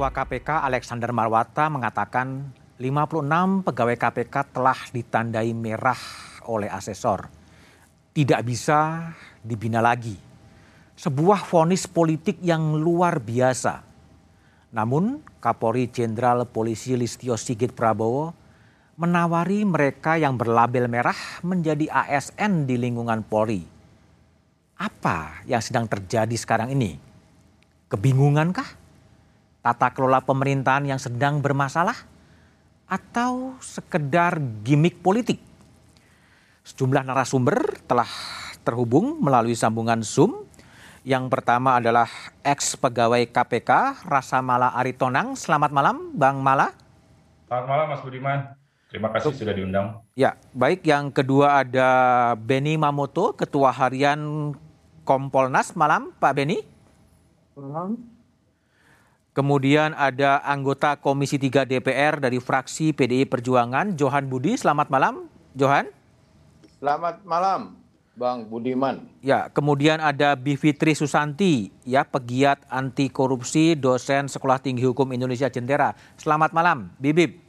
Ketua KPK Alexander Marwata mengatakan 56 pegawai KPK telah ditandai merah oleh asesor. Tidak bisa dibina lagi. Sebuah vonis politik yang luar biasa. Namun Kapolri Jenderal Polisi Listio Sigit Prabowo menawari mereka yang berlabel merah menjadi ASN di lingkungan Polri. Apa yang sedang terjadi sekarang ini? Kebingungankah? Tata kelola pemerintahan yang sedang bermasalah atau sekedar gimmick politik? Sejumlah narasumber telah terhubung melalui sambungan Zoom. Yang pertama adalah ex pegawai KPK Rasa Mala Aritonang. Selamat malam, Bang Mala. Selamat malam, Mas Budiman. Terima kasih sudah diundang. Ya, baik. Yang kedua ada Beni Mamoto, Ketua Harian Kompolnas. Malam, Pak Beni. Malam. Kemudian ada anggota Komisi 3 DPR dari fraksi PDI Perjuangan, Johan Budi. Selamat malam, Johan. Selamat malam, Bang Budiman. Ya, kemudian ada Bivitri Susanti, ya pegiat anti korupsi, dosen Sekolah Tinggi Hukum Indonesia Jentera. Selamat malam, Bibib.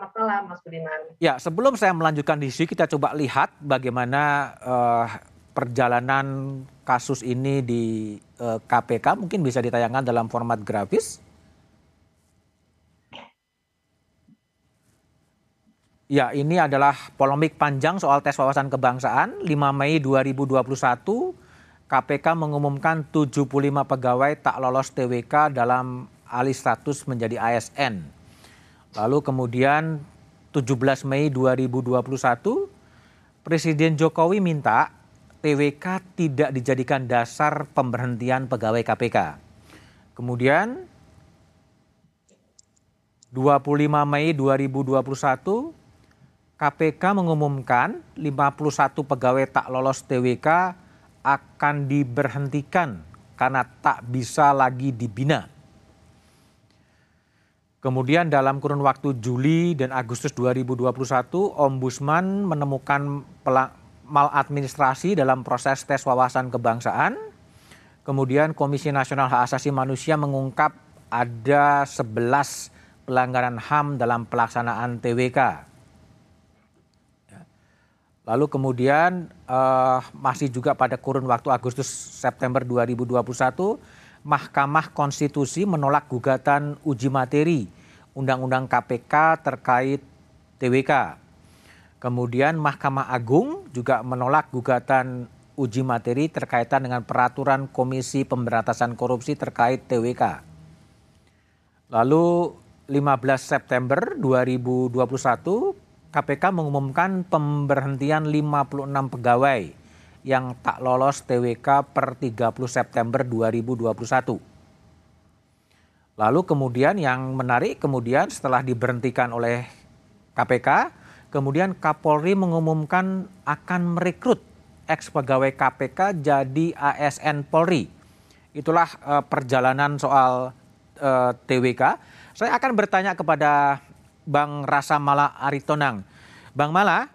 Selamat malam, Mas Budiman. Ya, sebelum saya melanjutkan di sini, kita coba lihat bagaimana uh, perjalanan kasus ini di uh, eh, KPK mungkin bisa ditayangkan dalam format grafis. Ya, ini adalah polemik panjang soal tes wawasan kebangsaan. 5 Mei 2021, KPK mengumumkan 75 pegawai tak lolos TWK dalam alih status menjadi ASN. Lalu kemudian 17 Mei 2021, Presiden Jokowi minta TWK tidak dijadikan dasar pemberhentian pegawai KPK. Kemudian 25 Mei 2021 KPK mengumumkan 51 pegawai tak lolos TWK akan diberhentikan karena tak bisa lagi dibina. Kemudian dalam kurun waktu Juli dan Agustus 2021, Ombudsman menemukan maladministrasi dalam proses tes wawasan kebangsaan. Kemudian Komisi Nasional Hak Asasi Manusia mengungkap ada 11 pelanggaran HAM dalam pelaksanaan TWK. Ya. Lalu kemudian uh, masih juga pada kurun waktu Agustus September 2021, Mahkamah Konstitusi menolak gugatan uji materi Undang-Undang KPK terkait TWK. Kemudian Mahkamah Agung juga menolak gugatan uji materi terkaitan dengan peraturan Komisi Pemberantasan Korupsi terkait TWK. Lalu 15 September 2021 KPK mengumumkan pemberhentian 56 pegawai yang tak lolos TWK per 30 September 2021. Lalu kemudian yang menarik kemudian setelah diberhentikan oleh KPK, Kemudian Kapolri mengumumkan akan merekrut ex pegawai KPK jadi ASN Polri. Itulah uh, perjalanan soal uh, eh, TWK. Saya akan bertanya kepada Bang Rasa Mala Aritonang. Bang Mala,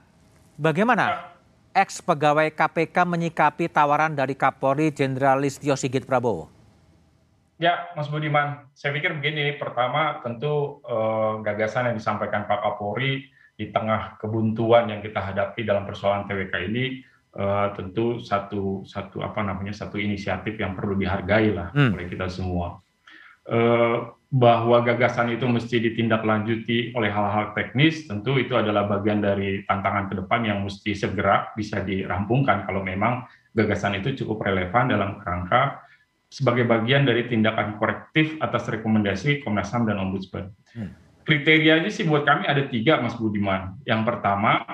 bagaimana ex pegawai KPK menyikapi tawaran dari Kapolri Jenderal Listio Sigit Prabowo? Ya, Mas Budiman, saya pikir begini. Pertama, tentu uh, gagasan yang disampaikan Pak Kapolri di tengah kebuntuan yang kita hadapi dalam persoalan TWK ini uh, tentu satu satu apa namanya satu inisiatif yang perlu dihargai lah hmm. oleh kita semua uh, bahwa gagasan itu mesti ditindaklanjuti oleh hal-hal teknis tentu itu adalah bagian dari tantangan ke depan yang mesti segera bisa dirampungkan kalau memang gagasan itu cukup relevan dalam kerangka sebagai bagian dari tindakan korektif atas rekomendasi Komnas HAM dan Ombudsman. Hmm kriterianya sih buat kami ada tiga, Mas Budiman. Yang pertama,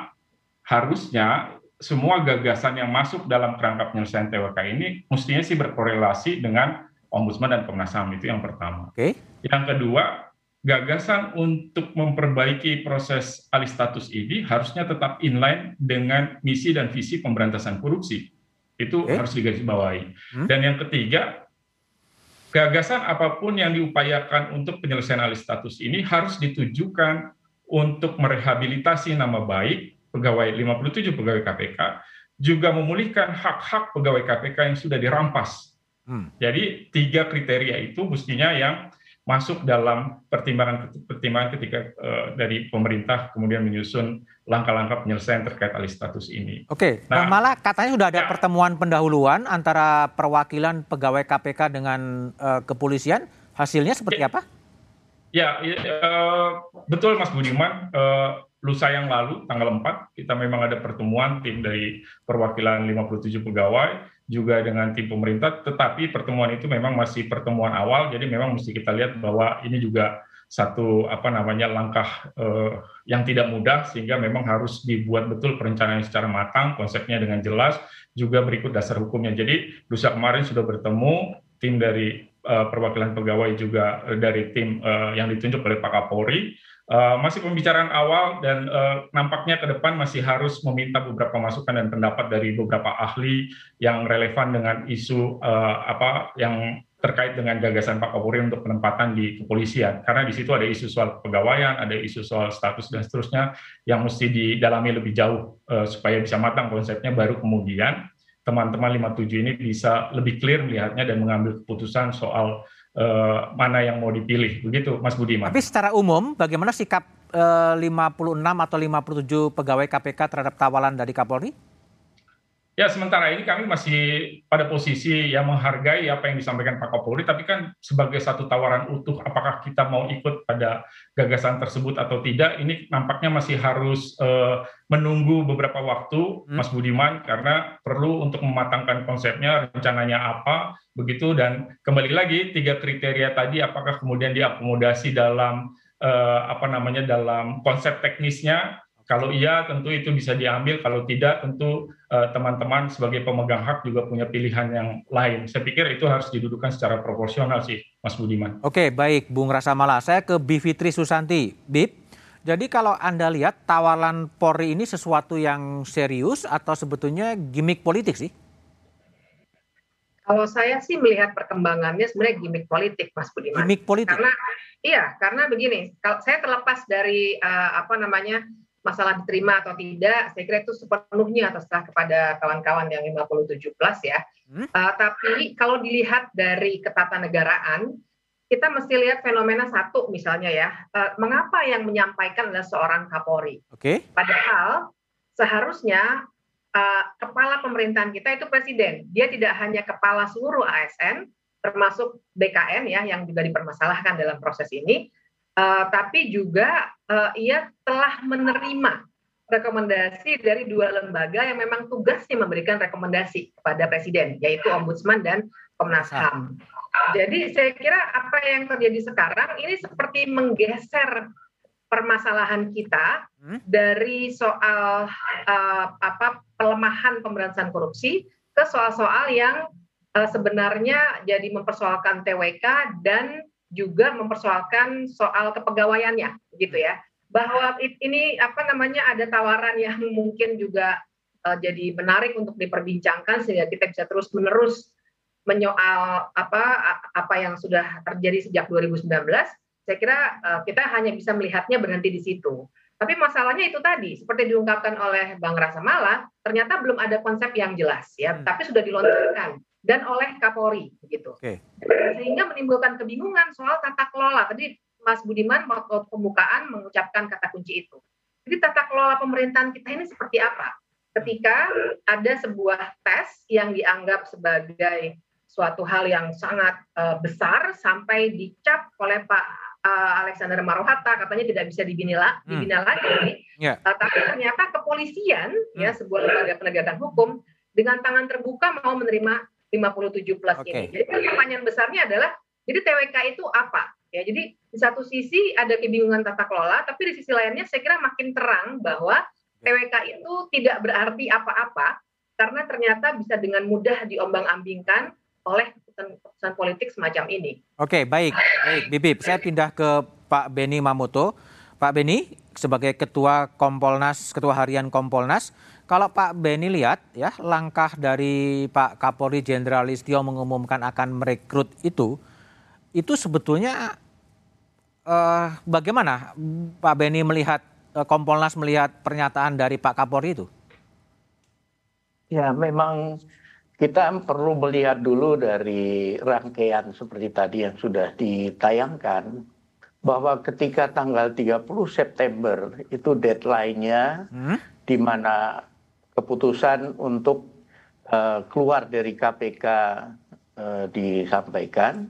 harusnya semua gagasan yang masuk dalam kerangka penyelesaian TWK ini mestinya sih berkorelasi dengan Ombudsman dan Komnas HAM itu yang pertama. Okay. Yang kedua, gagasan untuk memperbaiki proses alih status ini harusnya tetap inline dengan misi dan visi pemberantasan korupsi. Itu okay. harus digarisbawahi. Hmm? Dan yang ketiga, gagasan apa pun yang diupayakan untuk penyelesaian alih status ini harus ditujukan untuk merehabilitasi nama baik pegawai 57 pegawai KPK, juga memulihkan hak-hak pegawai KPK yang sudah dirampas. Hmm. Jadi tiga kriteria itu mestinya yang masuk dalam pertimbangan pertimbangan ketika uh, dari pemerintah kemudian menyusun langkah-langkah penyelesaian terkait alih status ini. Oke, nah, malah katanya sudah ada ya. pertemuan pendahuluan antara perwakilan pegawai KPK dengan uh, kepolisian. Hasilnya seperti ya. apa? Ya, ya uh, betul Mas Budiman. Uh, lusa yang lalu, tanggal 4, kita memang ada pertemuan tim dari perwakilan 57 pegawai, juga dengan tim pemerintah, tetapi pertemuan itu memang masih pertemuan awal, jadi memang mesti kita lihat bahwa ini juga satu apa namanya langkah uh, yang tidak mudah sehingga memang harus dibuat betul perencanaan secara matang konsepnya dengan jelas juga berikut dasar hukumnya. Jadi lusa kemarin sudah bertemu tim dari uh, perwakilan pegawai juga dari tim uh, yang ditunjuk oleh Pak Kapolri Uh, masih pembicaraan awal dan uh, nampaknya ke depan masih harus meminta beberapa masukan dan pendapat dari beberapa ahli yang relevan dengan isu uh, apa yang terkait dengan gagasan Pak Kapolri untuk penempatan di kepolisian. Karena di situ ada isu soal kepegawaian, ada isu soal status dan seterusnya yang mesti didalami lebih jauh uh, supaya bisa matang konsepnya baru kemudian teman-teman 57 ini bisa lebih clear melihatnya dan mengambil keputusan soal uh, mana yang mau dipilih begitu Mas Budiman. Tapi secara umum bagaimana sikap uh, 56 atau 57 pegawai KPK terhadap tawaran dari Kapolri? Ya, sementara ini kami masih pada posisi yang menghargai apa yang disampaikan Pak Kapolri, tapi kan sebagai satu tawaran utuh, apakah kita mau ikut pada gagasan tersebut atau tidak, ini nampaknya masih harus uh, menunggu beberapa waktu, hmm. Mas Budiman, karena perlu untuk mematangkan konsepnya, rencananya apa, begitu, dan kembali lagi tiga kriteria tadi, apakah kemudian diakomodasi dalam uh, apa namanya dalam konsep teknisnya kalau iya tentu itu bisa diambil, kalau tidak tentu eh, teman-teman uh, sebagai pemegang hak juga punya pilihan yang lain. Saya pikir itu harus didudukan secara proporsional sih, Mas Budiman. Oke, baik Bung Rasamala. Saya ke Bivitri Susanti. Bib, jadi kalau Anda lihat tawaran Polri ini sesuatu yang serius atau sebetulnya gimmick politik sih? Kalau saya sih melihat perkembangannya sebenarnya gimmick politik, Mas Budiman. Gimmick politik. Karena iya, karena begini, kalau saya terlepas dari uh, apa namanya masalah diterima atau tidak, saya kira itu sepenuhnya terserah kepada kawan-kawan yang 57 plus ya. Hmm? Uh, tapi kalau dilihat dari ketatanegaraan, kita mesti lihat fenomena satu misalnya ya, uh, mengapa yang menyampaikan adalah seorang Kapolri. Oke. Okay. Padahal seharusnya uh, kepala pemerintahan kita itu presiden. Dia tidak hanya kepala seluruh ASN, termasuk BKN ya yang juga dipermasalahkan dalam proses ini, uh, tapi juga uh, ia telah menerima rekomendasi dari dua lembaga yang memang tugasnya memberikan rekomendasi kepada presiden, yaitu Ombudsman dan Komnas HAM. Jadi saya kira apa yang terjadi sekarang ini seperti menggeser permasalahan kita hmm? dari soal uh, apa pelemahan pemberantasan korupsi ke soal-soal yang uh, sebenarnya jadi mempersoalkan TWK dan juga mempersoalkan soal kepegawaiannya gitu ya. Bahwa ini apa namanya ada tawaran yang mungkin juga uh, jadi menarik untuk diperbincangkan sehingga kita bisa terus menerus menyoal apa apa yang sudah terjadi sejak 2019 saya kira uh, kita hanya bisa melihatnya berhenti di situ. Tapi masalahnya itu tadi seperti diungkapkan oleh Bang Rasa Mala ternyata belum ada konsep yang jelas ya. Hmm. tapi sudah dilontarkan dan oleh Kapolri begitu. Okay. Sehingga menimbulkan kebingungan soal tata kelola. Tadi Mas Budiman waktu pembukaan mengucapkan kata kunci itu. Jadi tata kelola pemerintahan kita ini seperti apa? Ketika ada sebuah tes yang dianggap sebagai suatu hal yang sangat uh, besar sampai dicap oleh Pak uh, Alexander Marwata katanya tidak bisa dibina, hmm. dibina lagi. Yeah. Uh, tapi ternyata kepolisian hmm. ya sebuah lembaga penegakan hukum dengan tangan terbuka mau menerima 57 plus okay. ini. Jadi pertanyaan besarnya adalah jadi TWK itu apa? Ya, jadi di satu sisi ada kebingungan tata kelola, tapi di sisi lainnya saya kira makin terang bahwa TWK itu tidak berarti apa-apa karena ternyata bisa dengan mudah diombang-ambingkan oleh keputusan politik semacam ini. Oke, baik. Baik, Bibip, saya pindah ke Pak Beni Mamoto. Pak Beni, sebagai Ketua Kompolnas, Ketua Harian Kompolnas, kalau Pak Beni lihat ya langkah dari Pak Kapolri Jenderal Listio mengumumkan akan merekrut itu, itu sebetulnya eh, bagaimana Pak Beni melihat eh, Kompolnas melihat pernyataan dari Pak Kapolri itu? Ya memang kita perlu melihat dulu dari rangkaian seperti tadi yang sudah ditayangkan bahwa ketika tanggal 30 September itu deadline-nya hmm? di mana keputusan untuk uh, keluar dari KPK uh, disampaikan,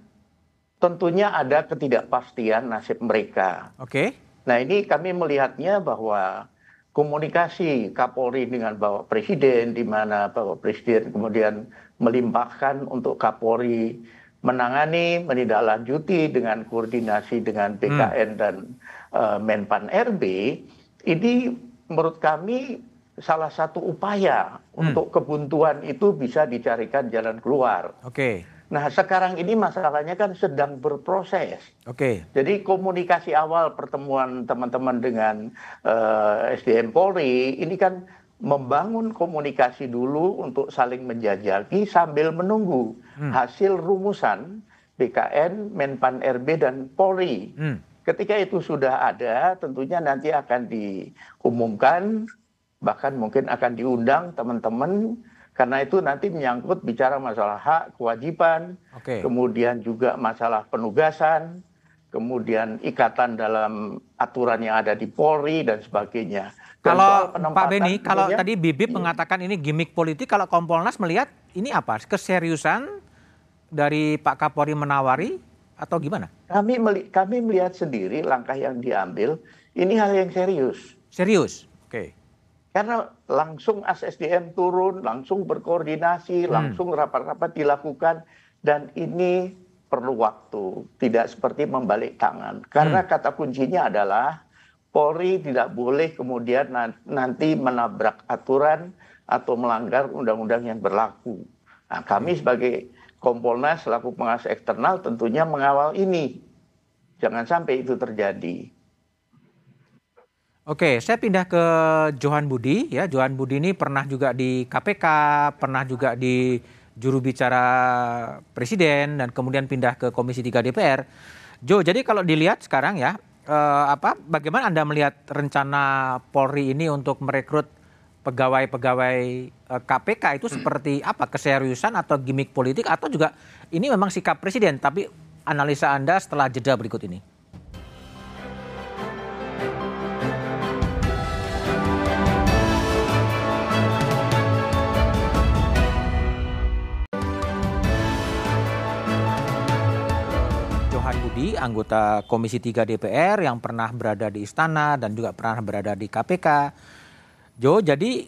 tentunya ada ketidakpastian nasib mereka. Oke. Okay. Nah ini kami melihatnya bahwa komunikasi Kapolri dengan Bapak Presiden, di mana Bapak Presiden kemudian melimpahkan untuk Kapolri menangani, menindaklanjuti dengan koordinasi dengan BKN hmm. dan uh, Menpan RB, ini menurut kami salah satu upaya hmm. untuk kebuntuan itu bisa dicarikan jalan keluar. Oke. Okay. Nah sekarang ini masalahnya kan sedang berproses. Oke. Okay. Jadi komunikasi awal pertemuan teman-teman dengan uh, eh, SDM Polri ini kan membangun komunikasi dulu untuk saling menjajaki sambil menunggu hmm. hasil rumusan BKN, Menpan RB dan Polri. Hmm. Ketika itu sudah ada, tentunya nanti akan diumumkan, bahkan mungkin akan diundang teman-teman karena itu nanti menyangkut bicara masalah hak, kewajiban, okay. kemudian juga masalah penugasan, kemudian ikatan dalam aturan yang ada di Polri dan sebagainya. Dan kalau Pak Beni, kalau tadi Bibip ini, mengatakan ini gimmick politik, kalau Kompolnas melihat ini apa? Keseriusan dari Pak Kapolri menawari atau gimana? Kami kami melihat sendiri langkah yang diambil ini hal yang serius. Serius, oke. Okay. Karena langsung ASDM turun, langsung berkoordinasi, hmm. langsung rapat-rapat dilakukan, dan ini perlu waktu, tidak seperti membalik tangan. Karena hmm. kata kuncinya adalah Polri tidak boleh kemudian nanti menabrak aturan atau melanggar undang-undang yang berlaku. Nah, kami hmm. sebagai Kompolnas selaku pengawas eksternal tentunya mengawal ini. Jangan sampai itu terjadi. Oke, saya pindah ke Johan Budi ya. Johan Budi ini pernah juga di KPK, pernah juga di juru bicara presiden dan kemudian pindah ke Komisi 3 DPR. Jo, jadi kalau dilihat sekarang ya, eh, apa bagaimana Anda melihat rencana Polri ini untuk merekrut pegawai-pegawai eh, KPK itu seperti apa? Keseriusan atau gimmick politik atau juga ini memang sikap presiden? Tapi analisa Anda setelah jeda berikut ini. Budi, anggota Komisi 3 DPR yang pernah berada di istana dan juga pernah berada di KPK. Jo, jadi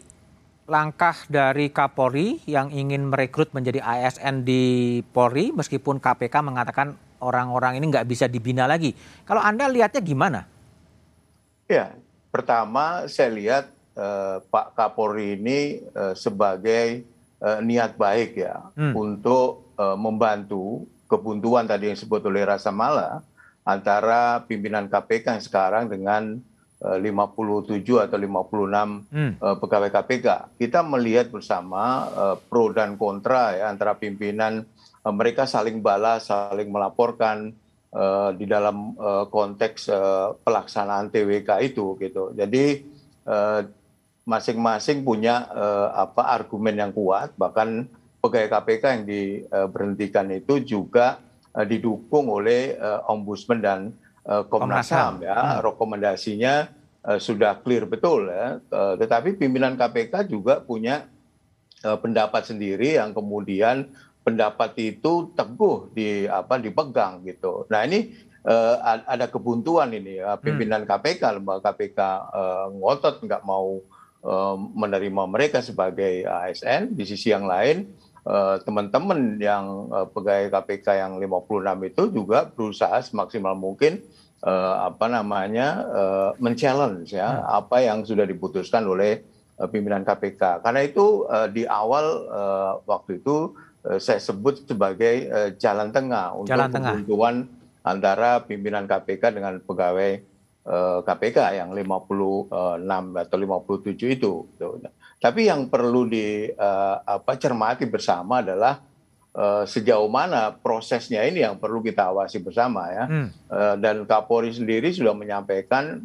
langkah dari Kapolri yang ingin merekrut menjadi ASN di Polri meskipun KPK mengatakan orang-orang ini nggak bisa dibina lagi. Kalau Anda lihatnya gimana? Ya, pertama saya lihat eh, Pak Kapolri ini eh, sebagai eh, niat baik ya hmm. untuk eh, membantu kebuntuan tadi yang disebut oleh Rasa Mala antara pimpinan KPK yang sekarang dengan 57 eh, atau 56 hmm. Eh, pegawai KPK. Kita melihat bersama uh, pro dan kontra ya antara pimpinan mereka saling balas, saling melaporkan di dalam konteks pelaksanaan TWK itu gitu. Jadi masing-masing punya apa argumen yang kuat bahkan pegawai KPK yang diberhentikan itu juga eh, didukung oleh eh, Ombudsman dan eh, Komnas HAM. Ya. Hmm. rekomendasinya sudah clear betul ya. Tetapi pimpinan KPK juga punya pendapat sendiri yang kemudian pendapat itu teguh di apa dipegang gitu. Nah ini ada kebuntuan ini ya. Pimpinan hmm. KPK lembaga KPK ngotot nggak mau menerima mereka sebagai ASN di sisi yang lain Eh, teman-teman yang uh, pegawai KPK yang 56 itu juga berusaha semaksimal mungkin uh, apa namanya uh, men-challenge ya hmm. apa yang sudah diputuskan oleh uh, pimpinan KPK. Karena itu uh, di awal uh, waktu itu uh, saya sebut sebagai uh, jalan tengah untuk jalan kebuntuan antara pimpinan KPK dengan pegawai uh, KPK yang 56 atau 57 itu. Tapi yang perlu dicermati uh, bersama adalah uh, sejauh mana prosesnya ini yang perlu kita awasi bersama ya. Hmm. Uh, dan Kapolri sendiri sudah menyampaikan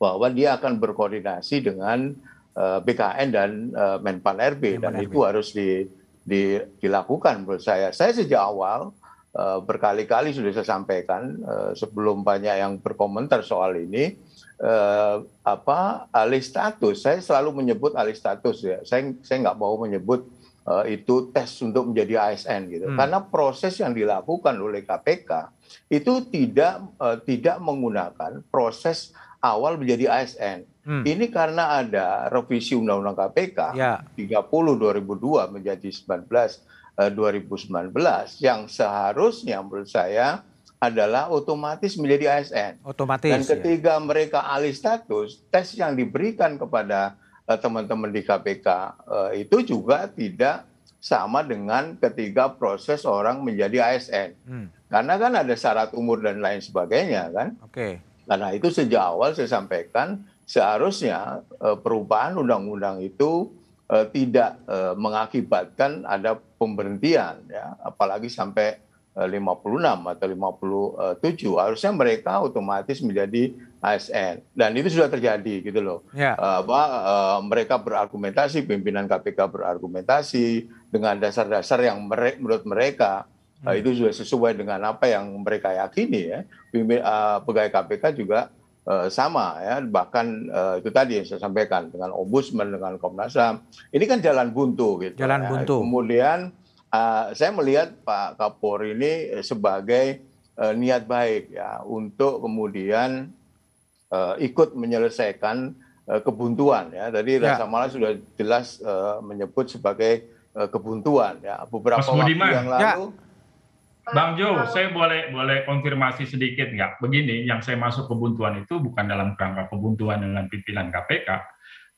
bahwa dia akan berkoordinasi dengan uh, BKN dan uh, Menpan RB Menpan dan RB. itu harus di, di, dilakukan menurut saya. Saya sejak awal uh, berkali-kali sudah saya sampaikan uh, sebelum banyak yang berkomentar soal ini uh, apa alih status. Saya selalu menyebut alih status ya. Saya saya nggak mau menyebut uh, itu tes untuk menjadi ASN gitu. Hmm. Karena proses yang dilakukan oleh KPK itu tidak uh, tidak menggunakan proses awal menjadi ASN. Hmm. Ini karena ada revisi Undang-Undang KPK ya. 30 2002 menjadi 19 uh, 2019 yang seharusnya menurut saya adalah otomatis menjadi ASN. Otomatis. Dan ya. ketika ya. mereka alih status, tes yang diberikan kepada uh, teman-teman di KPK uh, itu juga tidak sama dengan ketika proses orang menjadi ASN. Hmm. Karena kan ada syarat umur dan lain sebagainya kan. Oke. Okay. Karena itu sejak awal saya sampaikan seharusnya uh, perubahan undang-undang itu uh, tidak uh, mengakibatkan ada pemberhentian ya, apalagi sampai uh, 56 atau 57 harusnya mereka otomatis menjadi ASN dan itu sudah terjadi gitu loh. Yeah. Uh, apa uh, mereka berargumentasi pimpinan KPK berargumentasi dengan dasar-dasar yang mere menurut mereka Nah, itu sudah sesuai dengan apa yang mereka yakini ya. Uh, pegawai KPK juga uh, sama ya, bahkan uh, itu tadi yang saya sampaikan dengan ombudsman dengan Komnas HAM. Ini kan jalan buntu gitu. Jalan ya. buntu. Kemudian uh, saya melihat Pak Kapolri ini sebagai uh, niat baik ya untuk kemudian uh, ikut menyelesaikan uh, kebuntuan ya. Tadi ya. Rasa Mala sudah jelas uh, menyebut sebagai uh, kebuntuan ya. Beberapa waktu yang lalu ya Bang Jo, saya boleh boleh konfirmasi sedikit nggak? Begini, yang saya masuk kebuntuan itu bukan dalam kerangka kebuntuan dengan pimpinan KPK,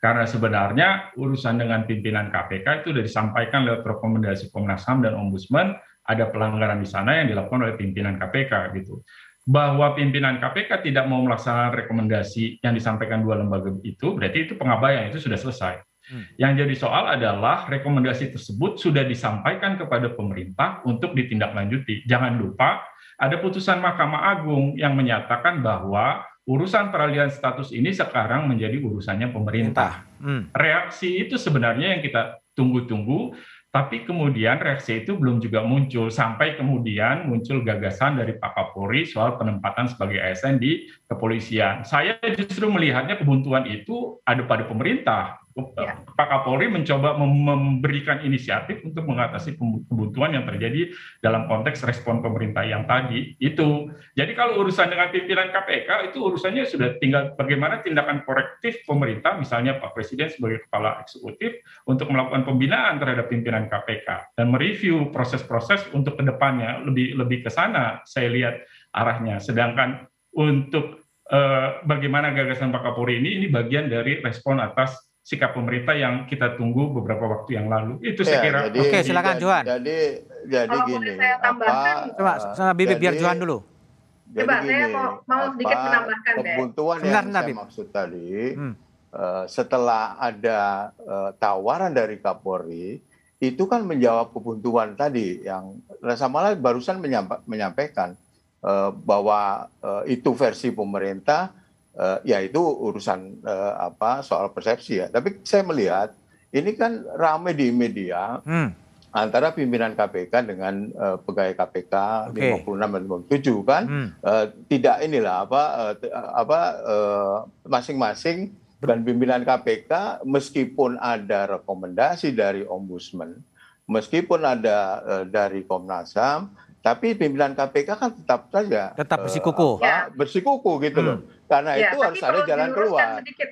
karena sebenarnya urusan dengan pimpinan KPK itu sudah disampaikan lewat rekomendasi Komnas HAM dan Ombudsman, ada pelanggaran di sana yang dilakukan oleh pimpinan KPK gitu. Bahwa pimpinan KPK tidak mau melaksanakan rekomendasi yang disampaikan dua lembaga itu, berarti itu pengabaian itu sudah selesai. Hmm. Yang jadi soal adalah rekomendasi tersebut sudah disampaikan kepada pemerintah untuk ditindaklanjuti. Jangan lupa ada putusan Mahkamah Agung yang menyatakan bahwa urusan peralihan status ini sekarang menjadi urusannya pemerintah. Hmm. Reaksi itu sebenarnya yang kita tunggu-tunggu, tapi kemudian reaksi itu belum juga muncul sampai kemudian muncul gagasan dari Pak Kapolri soal penempatan sebagai ASN di kepolisian. Saya justru melihatnya kebuntuan itu ada pada pemerintah Ya. Pak Kapolri mencoba memberikan inisiatif untuk mengatasi kebutuhan yang terjadi dalam konteks respon pemerintah yang tadi itu. Jadi kalau urusan dengan pimpinan KPK itu urusannya sudah tinggal bagaimana tindakan korektif pemerintah, misalnya Pak Presiden sebagai kepala eksekutif untuk melakukan pembinaan terhadap pimpinan KPK dan mereview proses-proses untuk ke depannya lebih lebih ke sana. Saya lihat arahnya. Sedangkan untuk eh, bagaimana gagasan Pak Kapolri ini ini bagian dari respon atas sikap pemerintah yang kita tunggu beberapa waktu yang lalu. Itu saya ya, kira. Jadi, Oke, silakan Johan. Jadi jadi Kalau gini. saya tambahkan, apa, coba sama Bibi biar Johan dulu. Jadi coba gini, saya mau, mau sedikit menambahkan deh. Kebuntuan yang sebentar, saya maksud tadi, hmm. uh, setelah ada uh, tawaran dari Kapolri, itu kan menjawab kebuntuan tadi yang Rasa Malah barusan menyampaikan uh, bahwa uh, itu versi pemerintah uh, ya itu urusan uh, apa soal persepsi ya. Tapi saya melihat ini kan ramai di media hmm. antara pimpinan KPK dengan uh, pegawai KPK okay. 56 dan 57 kan hmm. uh, tidak inilah apa uh, apa masing-masing uh, dan pimpinan KPK meskipun ada rekomendasi dari ombudsman, meskipun ada uh, dari Komnas HAM, tapi pimpinan KPK kan tetap saja tetap bersikuku, uh, apa, bersikuku gitu hmm. loh. Karena ya, itu harus ada jalan keluar. Sedikit.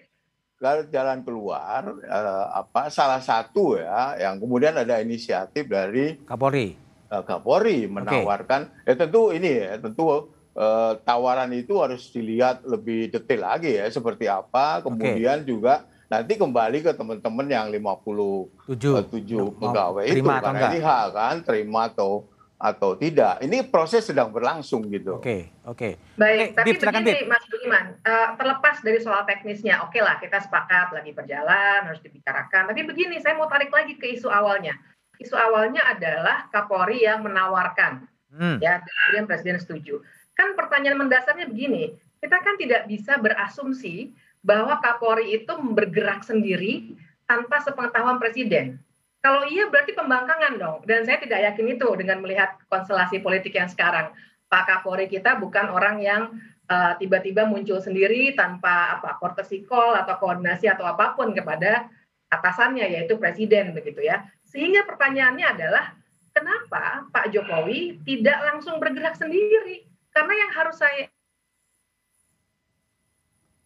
Jalan keluar uh, apa salah satu ya yang kemudian ada inisiatif dari Kapolri. Uh, Kapolri menawarkan okay. ya tentu ini ya tentu uh, tawaran itu harus dilihat lebih detail lagi ya seperti apa kemudian okay. juga nanti kembali ke teman-teman yang 57 uh, pegawai itu karena ini hak kan terima atau atau tidak. Ini proses sedang berlangsung gitu. Oke, oke. Baik, okay, tapi begini Bip. Mas Budiman, uh, terlepas dari soal teknisnya, oke okay lah kita sepakat lagi berjalan harus dibicarakan. Tapi begini, saya mau tarik lagi ke isu awalnya. Isu awalnya adalah Kapolri yang menawarkan, hmm. ya kemudian Presiden setuju. Kan pertanyaan mendasarnya begini, kita kan tidak bisa berasumsi bahwa Kapolri itu bergerak sendiri tanpa sepengetahuan Presiden. Kalau iya berarti pembangkangan dong. Dan saya tidak yakin itu dengan melihat konstelasi politik yang sekarang. Pak Kapolri kita bukan orang yang uh, tiba-tiba muncul sendiri tanpa apa courtesy call atau koordinasi atau apa pun kepada atasannya yaitu presiden begitu ya. Sehingga pertanyaannya adalah kenapa Pak Jokowi tidak langsung bergerak sendiri? Karena yang harus saya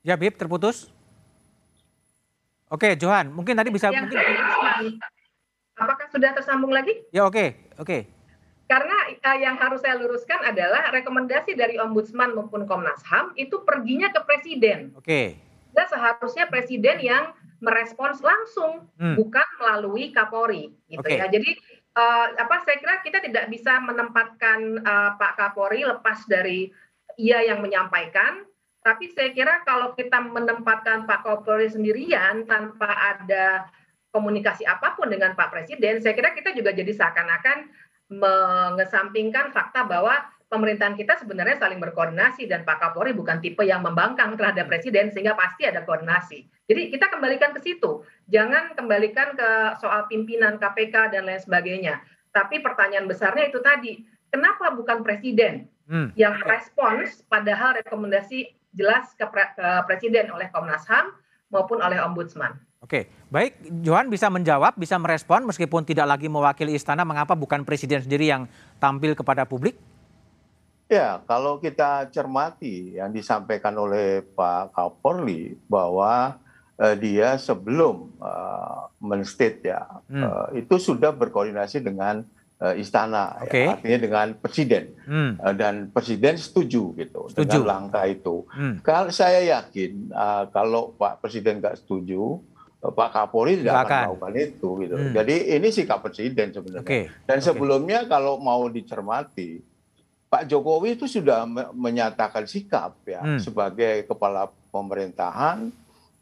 Ya, Bib, terputus. Oke, Johan, mungkin tadi bisa yang mungkin Apakah sudah tersambung lagi? Ya oke, okay, oke. Okay. Karena uh, yang harus saya luruskan adalah rekomendasi dari Ombudsman maupun Komnas HAM itu perginya ke Presiden. Oke. Okay. Dan seharusnya Presiden yang merespons langsung, hmm. bukan melalui Kapolri, gitu okay. ya. Jadi uh, apa? Saya kira kita tidak bisa menempatkan uh, Pak Kapolri lepas dari ia yang menyampaikan, tapi saya kira kalau kita menempatkan Pak Kapolri sendirian tanpa ada komunikasi apa pun dengan Pak Presiden, saya kira kita juga jadi seakan-akan mengesampingkan fakta bahwa pemerintahan kita sebenarnya saling berkoordinasi dan Pak Kapolri bukan tipe yang membangkang terhadap Presiden sehingga pasti ada koordinasi. Jadi kita kembalikan ke situ, jangan kembalikan ke soal pimpinan KPK dan lain sebagainya. Tapi pertanyaan besarnya itu tadi, kenapa bukan Presiden hmm. yang respons padahal rekomendasi jelas ke, pre ke Presiden oleh Komnas HAM maupun oleh Ombudsman. Oke, baik Johan bisa menjawab, bisa merespon meskipun tidak lagi mewakili istana, mengapa bukan presiden sendiri yang tampil kepada publik? Ya, kalau kita cermati yang disampaikan oleh Pak Kapolri bahwa uh, dia sebelum uh, menstate ya, hmm. uh, itu sudah berkoordinasi dengan uh, istana, okay. ya, artinya dengan presiden hmm. uh, dan presiden setuju gitu setuju. dengan langkah itu. Hmm. Kalau saya yakin uh, kalau Pak Presiden nggak setuju, Pak Kapolri tidak akan melakukan itu gitu. Hmm. Jadi ini sikap presiden sebenarnya. Okay. Dan sebelumnya okay. kalau mau dicermati Pak Jokowi itu sudah menyatakan sikap ya hmm. sebagai kepala pemerintahan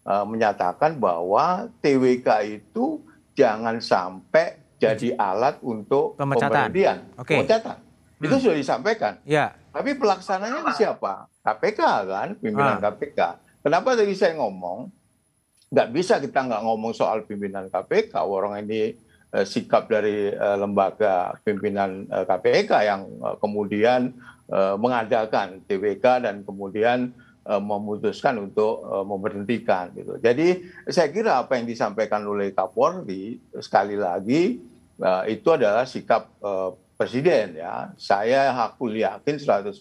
uh, menyatakan bahwa TWK itu jangan sampai jadi alat untuk pemecatan. pemberhentian, okay. pemecatan. Hmm. Itu sudah disampaikan. Ya. Tapi pelaksananya siapa? KPK kan, pimpinan ah. KPK. Kenapa tadi saya ngomong nggak bisa kita nggak ngomong soal pimpinan KPK. Orang ini eh, sikap dari eh, lembaga pimpinan eh, KPK yang eh, kemudian eh, mengadakan TWK dan kemudian eh, memutuskan untuk eh, memberhentikan gitu. Jadi saya kira apa yang disampaikan oleh Kapolri sekali lagi eh, itu adalah sikap eh, presiden ya. Saya aku yakin 100%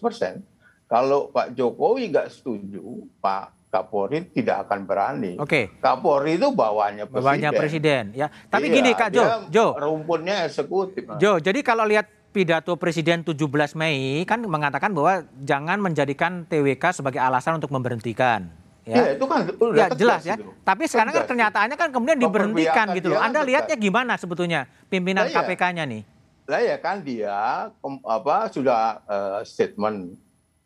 kalau Pak Jokowi nggak setuju, Pak Kapolri tidak akan berani. Oke. Okay. Kapolri itu bawahnya presiden. Bawahnya presiden, ya. Tapi iya, gini Kak Jo, Jo. Rumputnya eksekutif. Jo, jadi kalau lihat pidato Presiden 17 Mei kan mengatakan bahwa jangan menjadikan TWK sebagai alasan untuk memberhentikan. Ya, ya itu kan udah ya, jelas ya. Itu. Tapi sekarang kan kenyataannya kan kemudian diberhentikan gitu loh. Anda lihatnya gimana sebetulnya pimpinan KPK-nya nih? Lah ya kan dia apa sudah uh, statement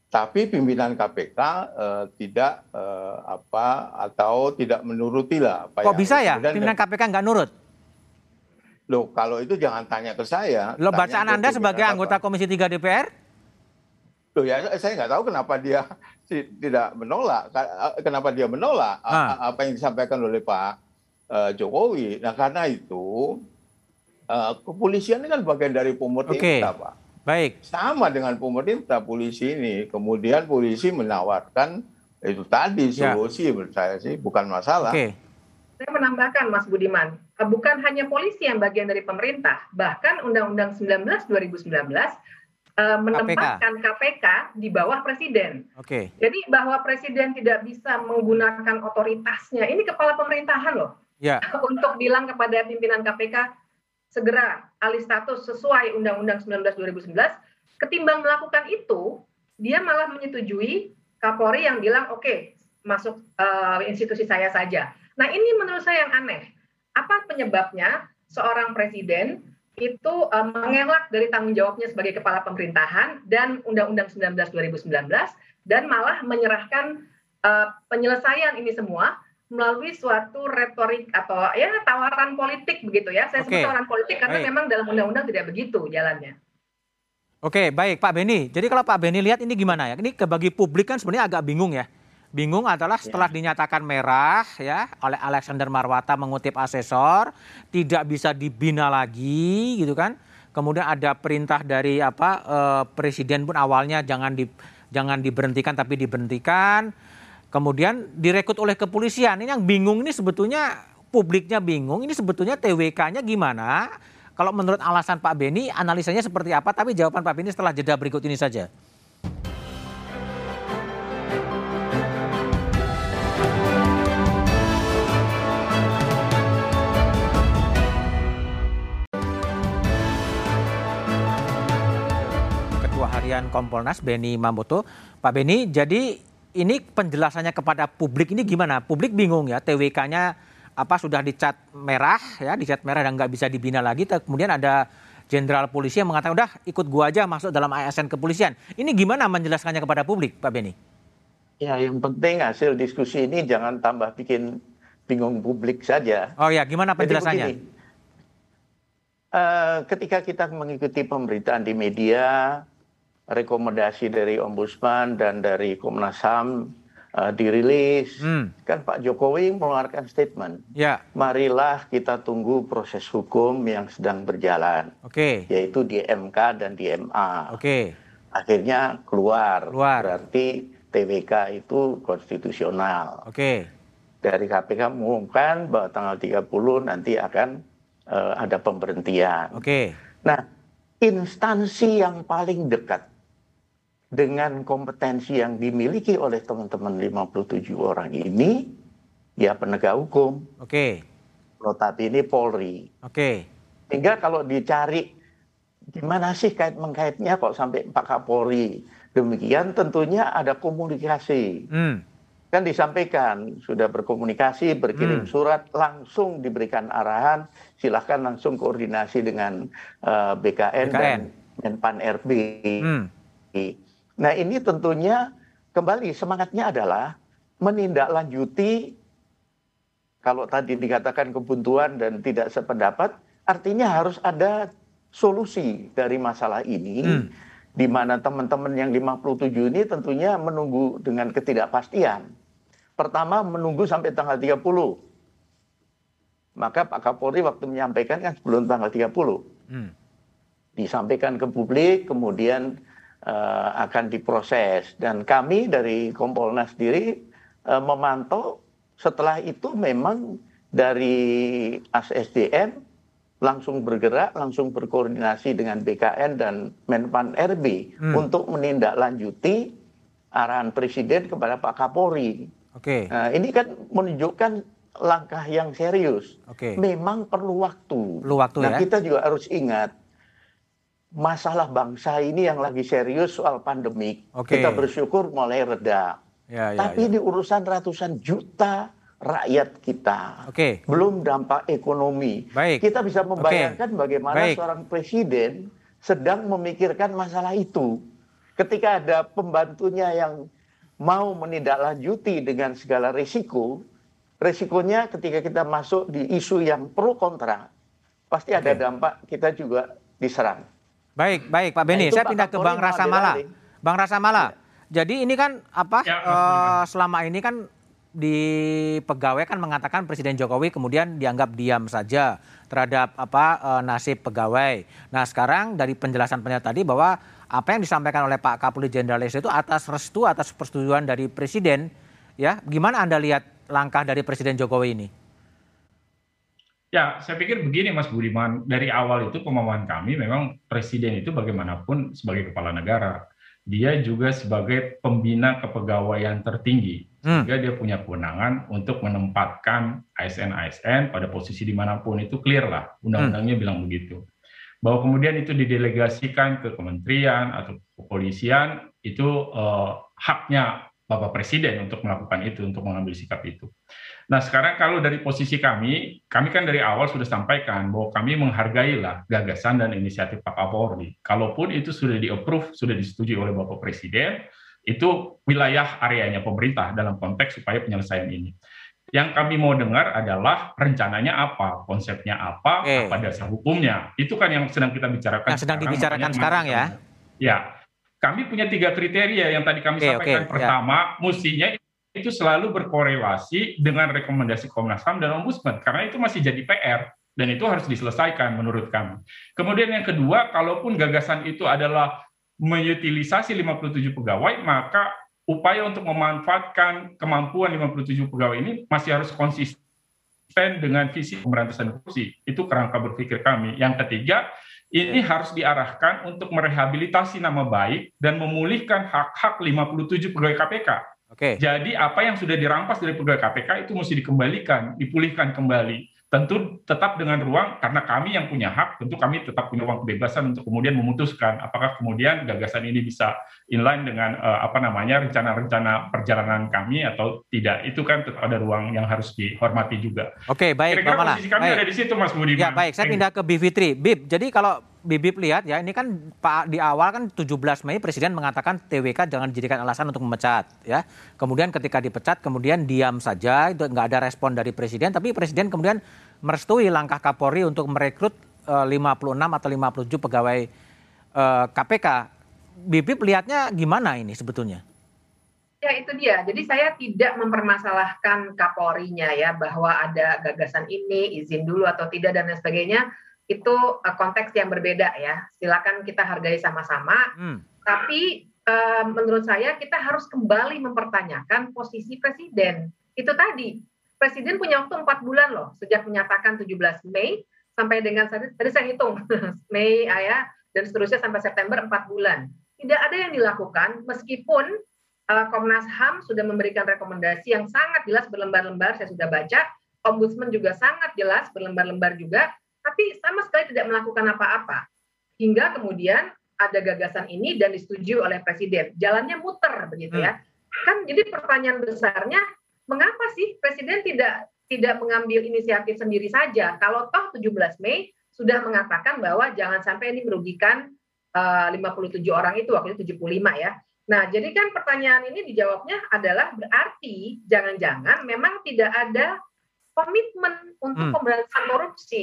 tapi pimpinan KPK uh, eh, tidak uh, apa atau tidak menuruti lah apa Kok bisa ya pimpinan KPK nggak nurut? Loh, kalau itu jangan tanya ke saya. Lo bacaan Anda sebagai apa? anggota Komisi 3 DPR? Loh ya, saya nggak tahu kenapa dia tidak menolak. Kenapa dia menolak ah. apa yang disampaikan oleh Pak uh, Jokowi. Nah, karena itu uh, kepolisian ini kan bagian dari pemerintah, okay. Pak. Baik. Sama dengan pemerintah polisi ini. Kemudian polisi menawarkan itu tadi ya. solusi ya. menurut saya sih bukan masalah. Oke. Saya menambahkan Mas Budiman, eh, bukan hanya polisi yang bagian dari pemerintah, bahkan Undang-Undang 19 2019 uh, menempatkan KPK. KPK di bawah presiden. Oke. Jadi bahwa presiden tidak bisa menggunakan otoritasnya, ini kepala pemerintahan loh. Ya. Untuk bilang kepada pimpinan KPK segera alih status sesuai Undang-Undang 19 2011, ketimbang melakukan itu, dia malah menyetujui Kapolri yang bilang oke okay, masuk uh, institusi saya saja. Nah ini menurut saya yang aneh. Apa penyebabnya seorang presiden itu uh, mengelak dari tanggung jawabnya sebagai kepala pemerintahan dan Undang-Undang 19 2019 dan malah menyerahkan uh, penyelesaian ini semua melalui suatu retorik atau ya tawaran politik begitu ya. Saya okay. sebut tawaran politik karena baik. memang dalam undang-undang tidak begitu jalannya. Oke, baik Pak Beni. Jadi kalau Pak Beni lihat ini gimana ya? Ini ke bagi publik kan sebenarnya agak bingung ya. Bingung adalah setelah ya. dinyatakan merah ya oleh Alexander Marwata mengutip asesor, tidak bisa dibina lagi gitu kan. Kemudian ada perintah dari apa eh, presiden pun awalnya jangan di jangan diberhentikan tapi diberhentikan. Kemudian direkrut oleh kepolisian. Ini yang bingung ini sebetulnya publiknya bingung. Ini sebetulnya TWK-nya gimana? Kalau menurut alasan Pak Beni, analisanya seperti apa? Tapi jawaban Pak Beni setelah jeda berikut ini saja. Ketua Harian Kompolnas Beni Mamoto. Pak Beni, jadi ini penjelasannya kepada publik ini gimana? Publik bingung ya, TWK-nya apa sudah dicat merah ya dicat merah dan nggak bisa dibina lagi kemudian ada jenderal polisi yang mengatakan udah ikut gua aja masuk dalam ASN kepolisian ini gimana menjelaskannya kepada publik Pak Beni? Ya yang penting hasil diskusi ini jangan tambah bikin bingung publik saja. Oh ya gimana penjelasannya? Begini, uh, ketika kita mengikuti pemberitaan di media rekomendasi dari ombudsman dan dari Komnas HAM uh, dirilis, hmm. kan Pak Jokowi mengeluarkan statement. Ya. Marilah kita tunggu proses hukum yang sedang berjalan. Oke. Okay. Yaitu di MK dan di MA. Oke. Okay. Akhirnya keluar. Keluar. Berarti TWK itu konstitusional. Oke. Okay. Dari KPK mengumumkan bahwa tanggal 30 nanti akan uh, ada pemberhentian. Oke. Okay. Nah, instansi yang paling dekat dengan kompetensi yang dimiliki oleh teman-teman 57 orang ini, ya penegak hukum. Oke. Okay. Notabene Polri. Oke. Okay. Sehingga kalau dicari gimana sih kait mengkaitnya kok sampai Pak Kapolri demikian, tentunya ada komunikasi. Hmm. Kan disampaikan sudah berkomunikasi, berkirim hmm. surat, langsung diberikan arahan, silahkan langsung koordinasi dengan uh, eh, BKN, BKN dan Menpan RB. Hmm. Nah ini tentunya kembali semangatnya adalah menindaklanjuti kalau tadi dikatakan kebuntuan dan tidak sependapat, artinya harus ada solusi dari masalah ini, hmm. di mana teman-teman yang 57 ini tentunya menunggu dengan ketidakpastian. Pertama menunggu sampai tanggal 30. Maka Pak Kapolri waktu menyampaikan kan sebelum tanggal 30. Hmm. Disampaikan ke publik, kemudian uh, akan diproses dan kami dari Kompolnas sendiri uh, memantau setelah itu memang dari ASDM langsung bergerak, langsung berkoordinasi dengan BKN dan Menpan RB hmm. untuk menindaklanjuti arahan Presiden kepada Pak Kapolri. Oke. Okay. Nah, ini kan menunjukkan langkah yang serius. Oke. Okay. Memang perlu waktu. Perlu waktu nah, ya. kita juga harus ingat masalah bangsa ini yang lagi serius soal pandemik, okay. kita bersyukur mulai reda. Ya, ya, Tapi ya. ini urusan ratusan juta rakyat kita. Okay. Belum dampak ekonomi. Baik. Kita bisa membayangkan okay. bagaimana Baik. seorang presiden sedang memikirkan masalah itu. Ketika ada pembantunya yang mau menindaklanjuti dengan segala risiko, risikonya ketika kita masuk di isu yang pro kontra, pasti okay. ada dampak kita juga diserang. Baik, baik Pak Beni. Nah, saya pindah ke Bang Rasa Mala. Bang Rasa Mala. Ya. Jadi ini kan apa? Ya, uh, selama ini kan di pegawai kan mengatakan Presiden Jokowi kemudian dianggap diam saja terhadap apa uh, nasib pegawai. Nah sekarang dari penjelasan penjelasan tadi bahwa apa yang disampaikan oleh Pak Kapolri Jenderal itu atas restu atas persetujuan dari Presiden, ya gimana anda lihat langkah dari Presiden Jokowi ini? Ya, saya pikir begini Mas Budiman, dari awal itu pemahaman kami memang presiden itu bagaimanapun sebagai kepala negara, dia juga sebagai pembina kepegawaian tertinggi, hmm. sehingga dia punya kewenangan untuk menempatkan ASN-ASN pada posisi di mana pun itu clear lah, undang-undangnya hmm. bilang begitu. Bahwa kemudian itu didelegasikan ke kementerian atau kepolisian itu uh, haknya Bapak Presiden untuk melakukan itu, untuk mengambil sikap itu. Nah sekarang kalau dari posisi kami, kami kan dari awal sudah sampaikan bahwa kami menghargailah gagasan dan inisiatif Pak Kapolri. Kalaupun itu sudah di-approve, sudah disetujui oleh Bapak Presiden, itu wilayah areanya pemerintah dalam konteks supaya penyelesaian ini. Yang kami mau dengar adalah rencananya apa, konsepnya apa, okay. apa dasar hukumnya. Itu kan yang sedang kita bicarakan. Yang sedang sekarang, dibicarakan sekarang ya. Ya, kami punya tiga kriteria yang tadi kami okay, sampaikan. Okay. Pertama, yeah. mestinya itu selalu berkorelasi dengan rekomendasi Komnas HAM dan Ombudsman karena itu masih jadi PR dan itu harus diselesaikan menurut kami. Kemudian yang kedua, kalaupun gagasan itu adalah mengutilisasi 57 pegawai, maka upaya untuk memanfaatkan kemampuan 57 pegawai ini masih harus konsisten dengan visi pemberantasan korupsi. Itu kerangka berpikir kami. Yang ketiga, ini harus diarahkan untuk merehabilitasi nama baik dan memulihkan hak-hak 57 pegawai KPK. Oke. Jadi apa yang sudah dirampas dari pegawai KPK itu mesti dikembalikan, dipulihkan kembali tentu tetap dengan ruang karena kami yang punya hak tentu kami tetap punya ruang kebebasan untuk kemudian memutuskan apakah kemudian gagasan ini bisa inline dengan uh, apa namanya rencana-rencana perjalanan kami atau tidak itu kan tetap ada ruang yang harus dihormati juga. Oke baik Kira-kira posisi kami baik. ada di situ Mas Budi. Ya baik saya pindah ke Bivitri. Bib jadi kalau Bibip lihat ya ini kan Pak di awal kan 17 Mei Presiden mengatakan TWK jangan dijadikan alasan untuk memecat ya. Kemudian ketika dipecat kemudian diam saja itu nggak ada respon dari Presiden tapi Presiden kemudian merestui langkah Kapolri untuk merekrut uh, eh, 56 atau 57 pegawai uh, eh, KPK. Bibip lihatnya gimana ini sebetulnya? Ya itu dia. Jadi saya tidak mempermasalahkan Kapolrinya ya bahwa ada gagasan ini izin dulu atau tidak dan lain sebagainya itu uh, konteks yang berbeda ya. Silakan kita hargai sama-sama. Hmm. Tapi uh, menurut saya kita harus kembali mempertanyakan posisi presiden. Itu tadi presiden punya waktu empat bulan loh sejak menyatakan 17 Mei sampai dengan tadi, tadi saya hitung Mei ayah dan seterusnya sampai September empat bulan. Tidak ada yang dilakukan meskipun uh, Komnas HAM sudah memberikan rekomendasi yang sangat jelas berlembar-lembar saya sudah baca. Ombudsman juga sangat jelas berlembar-lembar juga tapi sama sekali tidak melakukan apa-apa. Hingga kemudian ada gagasan ini dan disetujui oleh presiden. Jalannya muter begitu ya. Hmm. Kan jadi pertanyaan besarnya mengapa sih presiden tidak tidak mengambil inisiatif sendiri saja? Kalau toh 17 Mei sudah mengatakan bahwa jangan sampai ini merugikan uh, 57 orang itu waktu itu 75 ya. Nah, jadi kan pertanyaan ini dijawabnya adalah berarti jangan-jangan memang tidak ada komitmen untuk hmm. pemberantasan korupsi.